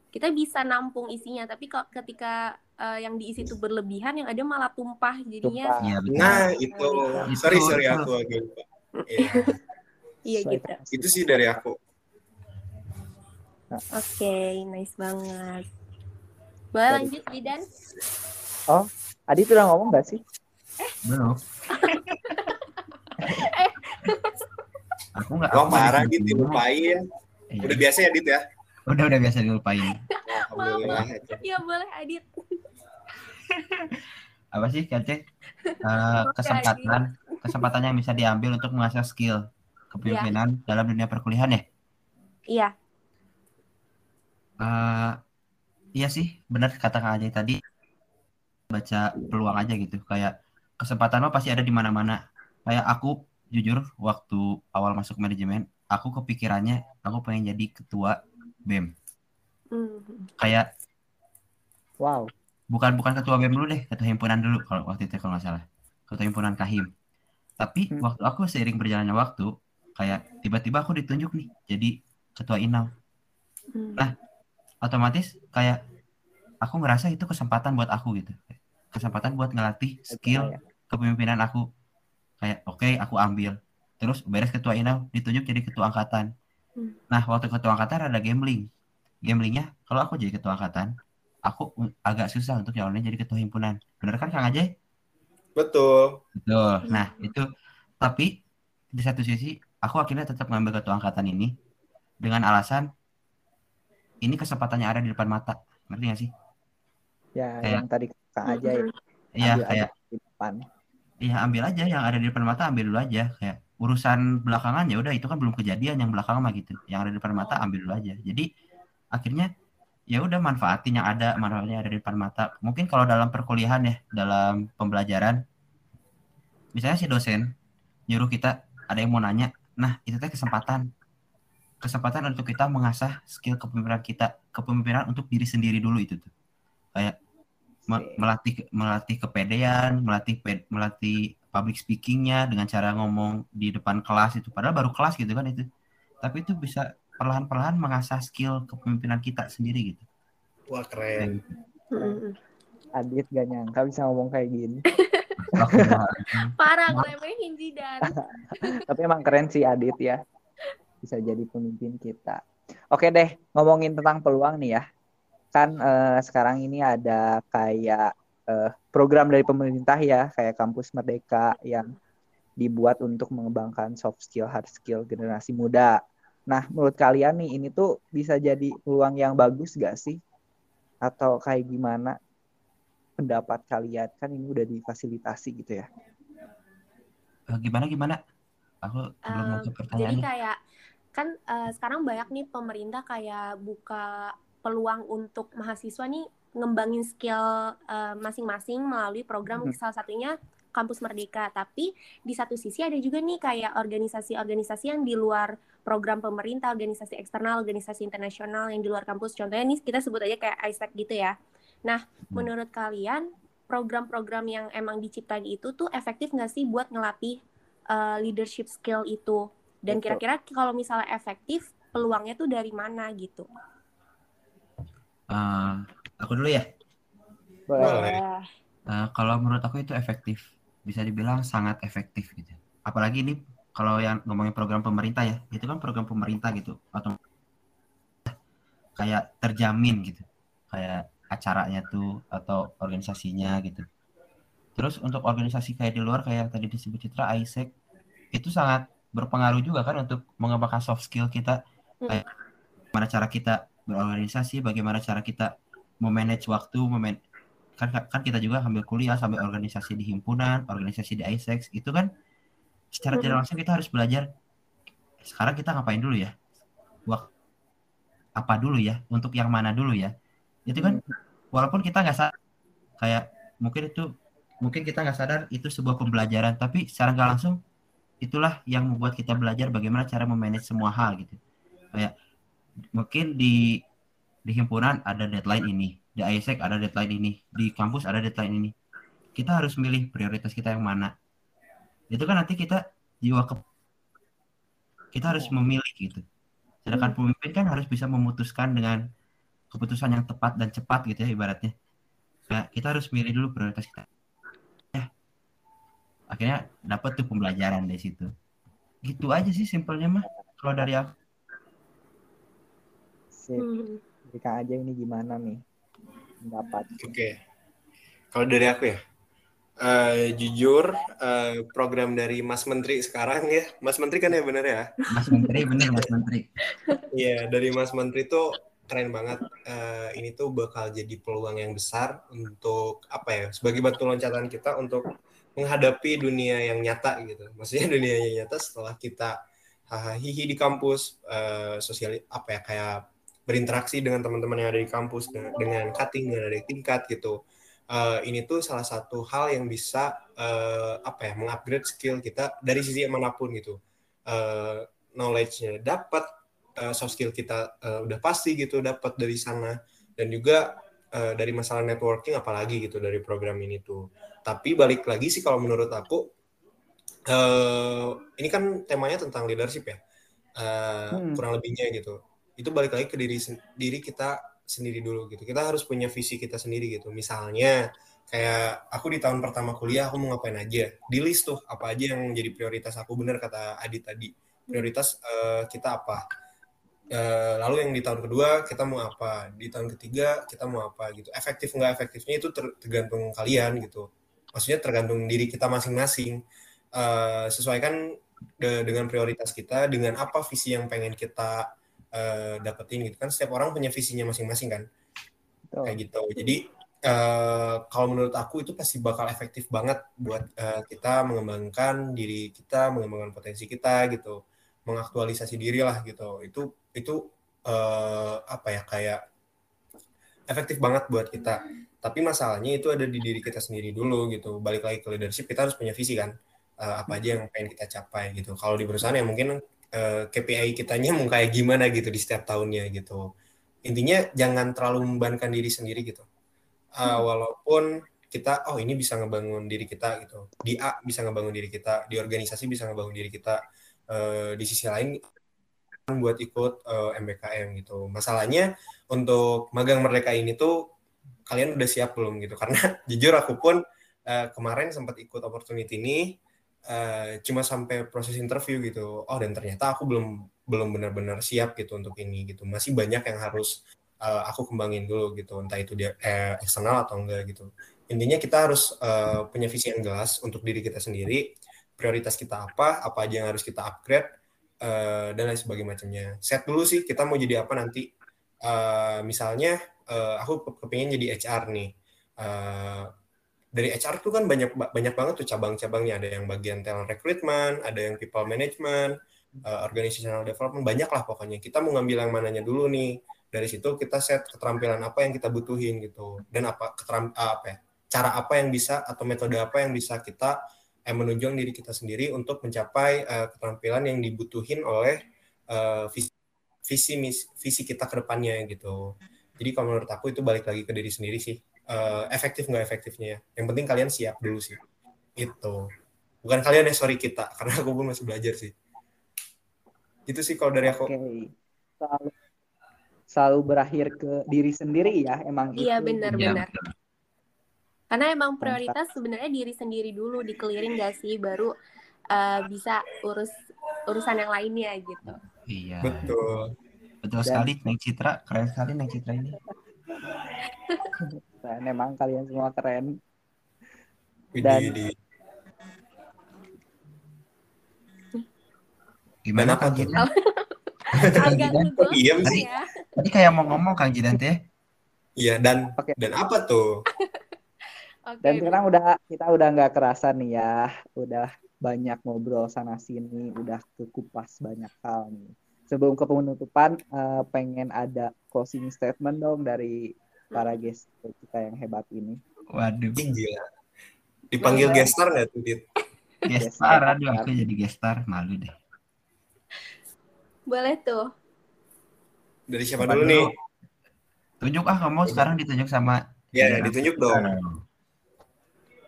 Kita bisa nampung isinya, tapi kok ketika uh, yang diisi itu berlebihan, yang ada malah tumpah jadinya. Iya, Nah, itu. Nah, sorry, sorry aku agak lupa. Iya. iya gitu. Itu sih dari aku. Oke, okay, nice banget. Boleh lanjut, Bidan? Oh, Adi udah ngomong gak sih? Eh. Belum. Aku nggak oh marah gitu dilupain iya. udah biasa ya Adit ya? Udah udah biasa dilupain. Ya boleh Adit. Apa sih Kace uh, kesempatan kesempatan yang bisa diambil untuk mengasah skill kepemimpinan ya. dalam dunia perkuliahan ya? Iya. Uh, iya sih benar kata Kak Ajay tadi. Baca peluang aja gitu kayak kesempatan mah pasti ada di mana-mana kayak aku jujur waktu awal masuk manajemen aku kepikirannya aku pengen jadi ketua bem mm. kayak wow bukan bukan ketua bem dulu deh ketua himpunan dulu kalau waktu itu kalau nggak salah ketua himpunan kahim tapi hmm. waktu aku seiring berjalannya waktu kayak tiba-tiba aku ditunjuk nih jadi ketua inal hmm. nah otomatis kayak aku ngerasa itu kesempatan buat aku gitu kesempatan buat ngelatih skill ya. kepemimpinan aku kayak oke okay, aku ambil. Terus beres ketua inal ditunjuk jadi ketua angkatan. Hmm. nah waktu ketua angkatan ada gambling. Gamblingnya kalau aku jadi ketua angkatan aku agak susah untuk nyalonin jadi ketua himpunan. Benar kan kang Ajay? Betul. Betul. Nah itu. Tapi di satu sisi aku akhirnya tetap ngambil ketua angkatan ini dengan alasan ini kesempatannya ada di depan mata. Ngerti gak sih? Ya kayak, yang tadi kang Ajay iya kayak di depan ya ambil aja yang ada di depan mata ambil dulu aja. Kayak urusan belakangan ya udah itu kan belum kejadian yang belakangan mah gitu. Yang ada di depan mata ambil dulu aja. Jadi akhirnya ya udah manfaatin yang ada manfaatnya ada di depan mata. Mungkin kalau dalam perkuliahan ya dalam pembelajaran misalnya si dosen nyuruh kita ada yang mau nanya nah itu teh kesempatan. Kesempatan untuk kita mengasah skill kepemimpinan kita kepemimpinan untuk diri sendiri dulu itu tuh. Kayak melatih melatih kepedean, melatih melatih public speakingnya dengan cara ngomong di depan kelas itu. Padahal baru kelas gitu kan itu. Tapi itu bisa perlahan-perlahan mengasah skill kepemimpinan kita sendiri gitu. Wah keren. Mm-mm. Adit gak nyangka bisa ngomong kayak gini. Parah ngeremehin Zidan. Tapi emang keren sih Adit ya. Bisa jadi pemimpin kita. Oke deh, ngomongin tentang peluang nih ya. Kan eh, sekarang ini ada kayak eh, program dari pemerintah ya, kayak Kampus Merdeka yang dibuat untuk mengembangkan soft skill, hard skill generasi muda. Nah, menurut kalian nih, ini tuh bisa jadi peluang yang bagus gak sih? Atau kayak gimana pendapat kalian? Kan ini udah difasilitasi gitu ya. Eh, gimana gimana? Aku belum Um, jadi kayak kan eh, sekarang banyak nih pemerintah kayak buka peluang untuk mahasiswa nih ngembangin skill eh, masing-masing melalui program Mhm. salah satunya Kampus Merdeka. Tapi di satu sisi ada juga nih kayak organisasi-organisasi yang di luar program pemerintah, organisasi eksternal, organisasi internasional yang di luar kampus. Contohnya nih kita sebut aja kayak ISEC gitu ya. Nah, menurut kalian program-program yang emang diciptain itu tuh efektif nggak sih buat ngelatih uh, leadership skill itu? Dan Betul. kira-kira kalau misalnya efektif, peluangnya tuh dari mana gitu? Eh, aku dulu ya. Boleh. Eh, kalau menurut aku itu efektif, bisa dibilang sangat efektif gitu. Apalagi ini kalau yang ngomongin program pemerintah ya, itu kan program pemerintah gitu, atau kayak terjamin gitu, kayak acaranya tuh atau organisasinya gitu. Terus untuk organisasi kayak di luar kayak yang tadi disebut Citra, ISEC, itu sangat berpengaruh juga kan untuk mengembangkan soft skill kita, kayak bagaimana cara kita berorganisasi, bagaimana cara kita memanage waktu, meman kan kan kita juga ambil kuliah sambil organisasi di himpunan, organisasi di ISEX, itu kan secara tidak langsung kita harus belajar sekarang kita ngapain dulu ya? Wak apa dulu ya? Untuk yang mana dulu ya? Itu kan walaupun kita nggak sadar kayak mungkin itu mungkin kita nggak sadar itu sebuah pembelajaran, tapi secara nggak langsung itulah yang membuat kita belajar bagaimana cara memanage semua hal gitu. Kayak mungkin di di himpunan ada deadline ini, di ISEC ada deadline ini, di kampus ada deadline ini. Kita harus milih prioritas kita yang mana. Itu kan nanti kita jiwa ke kita harus memilih gitu. Sedangkan pemimpin kan harus bisa memutuskan dengan keputusan yang tepat dan cepat gitu ya ibaratnya. Nah, kita harus milih dulu prioritas kita. Ya. Akhirnya dapat tuh pembelajaran dari situ. Gitu aja sih simpelnya mah. Kalau dari aku Sip. Hmm. Jadi Kang aja ini gimana nih pendapat? Oke. Kalau dari aku ya, eh, jujur eh, program dari Mas Menteri sekarang ya, Mas Menteri kan ya bener ya? Mas Menteri bener Mas Menteri. Iya, dari Mas Menteri tuh keren banget. Eh, ini tuh bakal jadi peluang yang besar untuk apa ya? Sebagai batu loncatan kita untuk menghadapi dunia yang nyata gitu. Maksudnya dunia yang nyata setelah kita hahaha hihi di kampus, eh, sosial apa ya kayak berinteraksi dengan teman-teman yang ada di kampus dengan, dengan cutting dengan ada di tingkat gitu. Eh, ini tuh salah satu hal yang bisa eh, apa ya mengupgrade skill kita dari sisi mana pun gitu. Eh, knowledge-nya dapat, eh, soft skill kita eh, udah pasti gitu dapat dari sana dan juga eh, dari masalah networking apalagi gitu dari program ini tuh. Tapi balik lagi sih kalau menurut aku eh ini kan temanya tentang leadership ya. Eh, Hmm. kurang lebihnya gitu. Itu balik lagi ke diri diri kita sendiri dulu gitu. Kita harus punya visi kita sendiri gitu. Misalnya kayak aku di tahun pertama kuliah aku mau ngapain aja. Di list tuh apa aja yang jadi prioritas aku bener kata Adit tadi. Prioritas eh, kita apa? Eh, lalu yang di tahun kedua kita mau apa? Di tahun ketiga kita mau apa gitu. Efektif nggak efektifnya itu ter- tergantung kalian gitu. Maksudnya tergantung diri kita masing-masing. Eh, sesuaikan de- dengan prioritas kita, dengan apa visi yang pengen kita eh, dapetin gitu kan. Setiap orang punya visinya masing-masing kan Betul. kayak gitu. Jadi eh, kalau menurut aku itu pasti bakal efektif banget buat eh, kita mengembangkan diri kita, mengembangkan potensi kita gitu, mengaktualisasi diri lah gitu. Itu itu eh, apa ya kayak efektif banget buat kita. Tapi masalahnya itu ada di diri kita sendiri dulu gitu. Balik lagi ke leadership kita harus punya visi kan. Apa aja yang pengen kita capai gitu. Kalau di perusahaan ya mungkin eh, KPI kitanya mau kayak gimana gitu di setiap tahunnya gitu intinya jangan terlalu membebankan diri sendiri gitu. Uh, walaupun kita oh ini bisa ngebangun diri kita gitu. Di A bisa ngebangun diri kita, di organisasi bisa ngebangun diri kita. Uh, di sisi lain buat ikut uh, MBKM gitu. Masalahnya untuk magang merdeka ini tuh kalian udah siap belum gitu karena jujur aku pun uh, kemarin sempat ikut opportunity ini uh, cuma sampai proses interview gitu. Oh dan ternyata aku belum belum benar-benar siap gitu untuk ini gitu. Masih banyak yang harus uh, aku kembangin dulu gitu. Entah itu dia eh, eksternal atau enggak gitu. Intinya kita harus uh, punya visi yang jelas untuk diri kita sendiri. Prioritas kita apa apa aja yang harus kita upgrade uh, dan lain sebagainya set dulu sih kita mau jadi apa nanti. Uh, misalnya uh, aku kepingin jadi HR nih. Uh, dari HR tuh kan banyak banyak banget tuh cabang-cabangnya. Ada yang bagian talent recruitment ada yang people management uh, organizational development. Banyak lah pokoknya. Kita mau ngambil yang mananya dulu nih. Dari situ kita set keterampilan apa yang kita butuhin gitu. Dan apa keteram apa ya, cara apa yang bisa atau metode apa yang bisa kita eh, menunjang diri kita sendiri untuk mencapai uh, keterampilan yang dibutuhin oleh uh, visi visi visi kita ke depannya gitu. Jadi kalau menurut aku itu balik lagi ke diri sendiri sih. Uh, efektif nggak efektifnya ya. Yang penting kalian siap dulu sih. Itu. Bukan kalian ya, sorry kita. Karena aku pun masih belajar sih. Itu sih kalau dari aku. Okay. Selalu, selalu berakhir ke diri sendiri ya. Emang iya, benar-benar. Ya, Karena emang prioritas sebenarnya diri sendiri dulu dikeliling gak sih baru uh, bisa urus urusan yang lainnya gitu. Iya. Betul. Betul Dan, sekali, Neng Citra. Keren sekali Neng Citra ini. Keren, emang kalian semua keren. Dan Gimana Kang Jidan? Agak iya tadi, ya. tadi kayak mau ngomong Kang Jidan teh. Iya dan okay. dan apa tuh? okay. Dan sekarang udah kita udah nggak kerasa nih ya, udah banyak ngobrol sana sini, udah kekupas banyak hal nih sebelum ke penutupan uh, pengen ada closing statement dong dari para guest kita yang hebat ini. Waduh. Gila. Dipanggil gestar nggak tuh, Dit? Gestar, aduh aku jadi gestar, malu deh. Boleh tuh. Dari siapa dulu, dulu nih? Tunjuk ah kamu sekarang ditunjuk sama Ya, ya ditunjuk dong.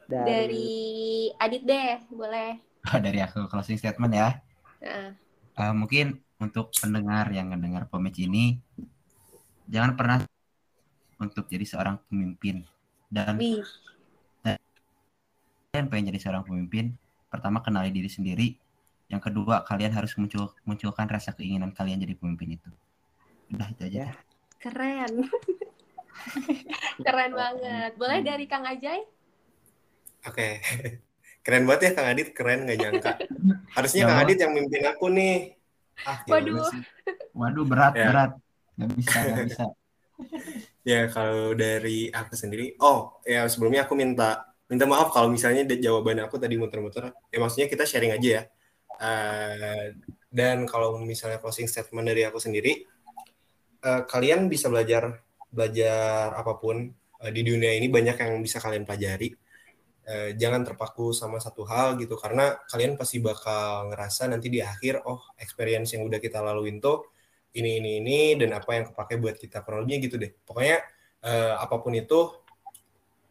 Dari... dari Adit deh, boleh. Oh, dari aku closing statement ya. Uh. Uh, mungkin untuk pendengar yang mendengar pomec ini jangan pernah untuk jadi seorang pemimpin. Dan, dan kalian pengen jadi seorang pemimpin pertama kenali diri sendiri. Yang kedua kalian harus muncul munculkan rasa keinginan kalian jadi pemimpin itu. Udah itu aja ya. keren. Keren banget. Boleh dari Kang Ajay? Oke. Okay. keren banget ya Kang Adit. Keren nggak nyangka. Harusnya ya, Kang Adit yang mimpin aku nih Ah, Waduh. Waduh berat ya. berat. Gak bisa gak bisa. ya kalau dari aku sendiri, oh ya sebelumnya aku minta minta maaf kalau misalnya jawaban aku tadi muter-muter. Ya maksudnya kita sharing aja ya. Uh, dan kalau misalnya closing statement dari aku sendiri, uh, kalian bisa belajar belajar apa pun uh, di dunia ini banyak yang bisa kalian pelajari eh, jangan terpaku sama satu hal gitu. Karena kalian pasti bakal ngerasa nanti di akhir oh experience yang udah kita laluin tuh ini ini ini dan apa yang kepake buat kita kurang gitu deh. Pokoknya eh, apa pun itu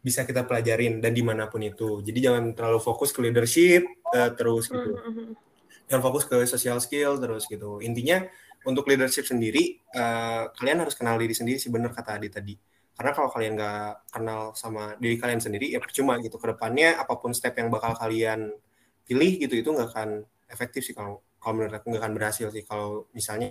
bisa kita pelajarin dan di mana pun itu. Jadi jangan terlalu fokus ke leadership eh, terus gitu. Mm-hmm. jangan fokus ke social skill terus gitu. Intinya untuk leadership sendiri uh, kalian harus kenal diri sendiri sih bener kata Adi tadi karena kalau kalian nggak kenal sama diri kalian sendiri ya percuma gitu. Ke depannya apa pun step yang bakal kalian pilih gitu itu nggak akan efektif sih kalau kalau menurut aku nggak akan berhasil sih kalau misalnya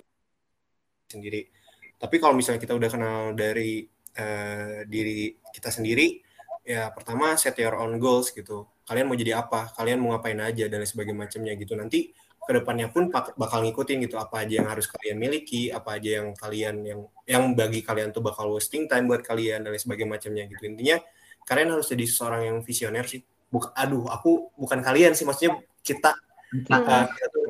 sendiri. Tapi kalau misalnya kita udah kenal dari uh, diri kita sendiri ya pertama set your own goals gitu. Kalian mau jadi apa? Kalian mau ngapain aja? Dan sebagainya macamnya gitu. Nanti ke depannya pun bakal ngikutin gitu apa aja yang harus kalian miliki apa aja yang kalian yang yang bagi kalian tuh bakal wasting time buat kalian dan lain sebagainya macamnya gitu. Intinya kalian harus jadi seorang yang visioner sih. Buk, aduh aku bukan kalian sih maksudnya kita. Kita, uh, kita, tuh,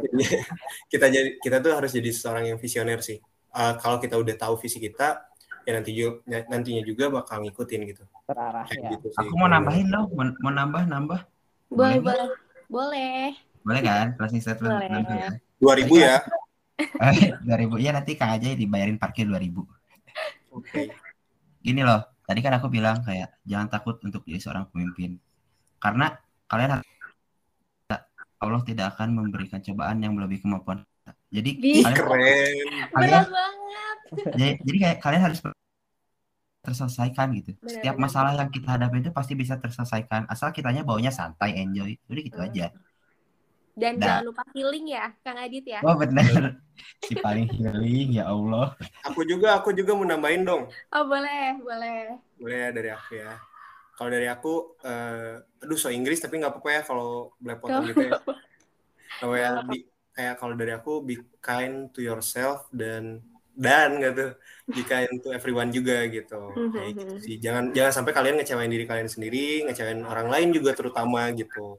kita jadi kita tuh harus jadi seorang yang visioner sih. Uh, kalau kita udah tahu visi kita ya nanti juga nantinya juga bakal ngikutin gitu. Terarah ya. gitu sih. aku mau nambahin loh mau, mau nambah nambah. Boleh boleh. Boleh boleh kan? Closing statement Boleh. nanti ya. Dua ribu ya? Dua ribu ya nanti Kang aja dibayarin parkir dua ribu. Oke. Okay. Gini loh, tadi kan aku bilang kayak jangan takut untuk jadi seorang pemimpin. Karena kalian Allah tidak akan memberikan cobaan yang melebihi kemampuan Jadi Bih, kalian, keren. Kalian, banget. Jadi, jadi kayak kalian harus terselesaikan gitu. Benar, Setiap masalah yang kita hadapi itu pasti bisa terselesaikan asal kitanya baunya santai, enjoy. Udah gitu Hmm. aja. Dan Dah. jangan lupa healing ya, Kang Adit ya. Wah bener. si paling healing ya Allah. Aku juga aku juga mau nambahin dong. Oh boleh, boleh. Boleh ya dari aku ya. Kalau dari aku, eh, aduh so Inggris tapi nggak apa-apa ya kalau belepotan gitu ya. Kalau ya kayak kalau dari aku be kind to yourself dan dan gitu be kind to everyone juga gitu. Kayak gitu sih. Jangan jangan sampai kalian ngecewain diri kalian sendiri, ngecewain orang lain juga terutama gitu.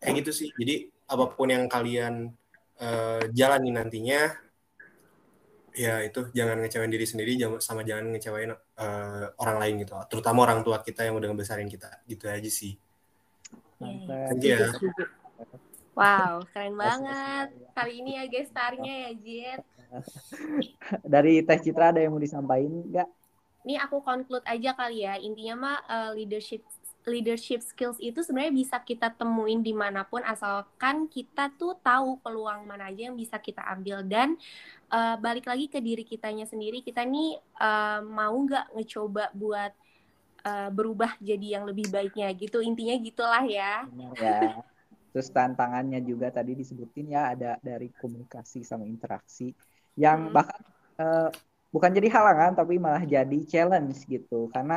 Kayak gitu sih. Jadi apa pun yang kalian eh, jalani nantinya ya itu jangan ngecewain diri sendiri sama jangan ngecewain eh, orang lain gitu terutama orang tua kita yang udah ngebesarin kita gitu aja sih Mantap. Setuju. Wow, keren banget. Kali ini ya gestarnya ya, Jet. Dari Teh Citra ada yang mau disampaikan nggak? Ini aku conclude aja kali ya. Intinya mah eh, leadership leadership skills itu sebenarnya bisa kita temuin di mana pun asalkan kita tuh tahu peluang mana aja yang bisa kita ambil dan eh, balik lagi ke diri kitanya sendiri kita nih eh, mau nggak ngecoba buat eh, berubah jadi yang lebih baiknya gitu intinya gitulah ya Benar ya. Terus tantangannya juga tadi disebutin ya ada dari komunikasi sama interaksi yang Hmm. bahkan eh, bukan jadi halangan tapi malah jadi challenge gitu karena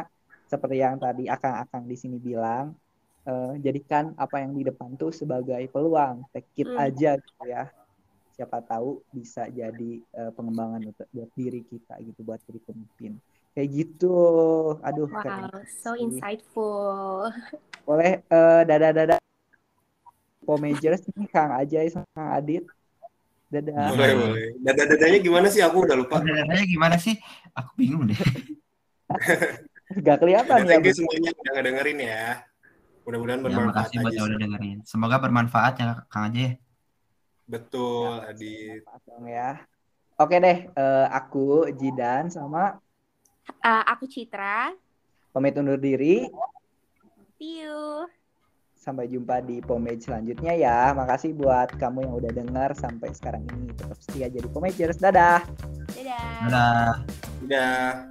seperti yang tadi akang-akang di sini bilang eh, jadikan apa yang di depan tuh sebagai peluang. Take it Hmm. aja gitu ya. Siapa tahu bisa jadi eh, pengembangan untuk buat diri kita gitu buat jadi pemimpin. Kayak gitu. Aduh keren wow so sih. insightful. Boleh eh dadah dadah Pomagers nih Kang Ajay sama Kang Adit. Dadah. Boleh boleh. Dada dadanya gimana sih? Aku udah lupa. Sebenarnya gimana sih? Aku bingung deh. gak kelihatan ya thank semuanya udah ngedengerin ya. Mudah-mudahan Ya, bermanfaat makasih buat yang udah dengerin. Semoga bermanfaat ya Kang Aja ya. betul Adit Dong ya. Oke deh eh, aku Jidan sama Eh, aku Citra. Pamit undur diri. See you. Sampai jumpa di Pomage selanjutnya ya. Makasih buat kamu yang udah dengar sampai sekarang ini. Tetap setia jadi Pomagers. Dadah. Dadah. Dadah. udah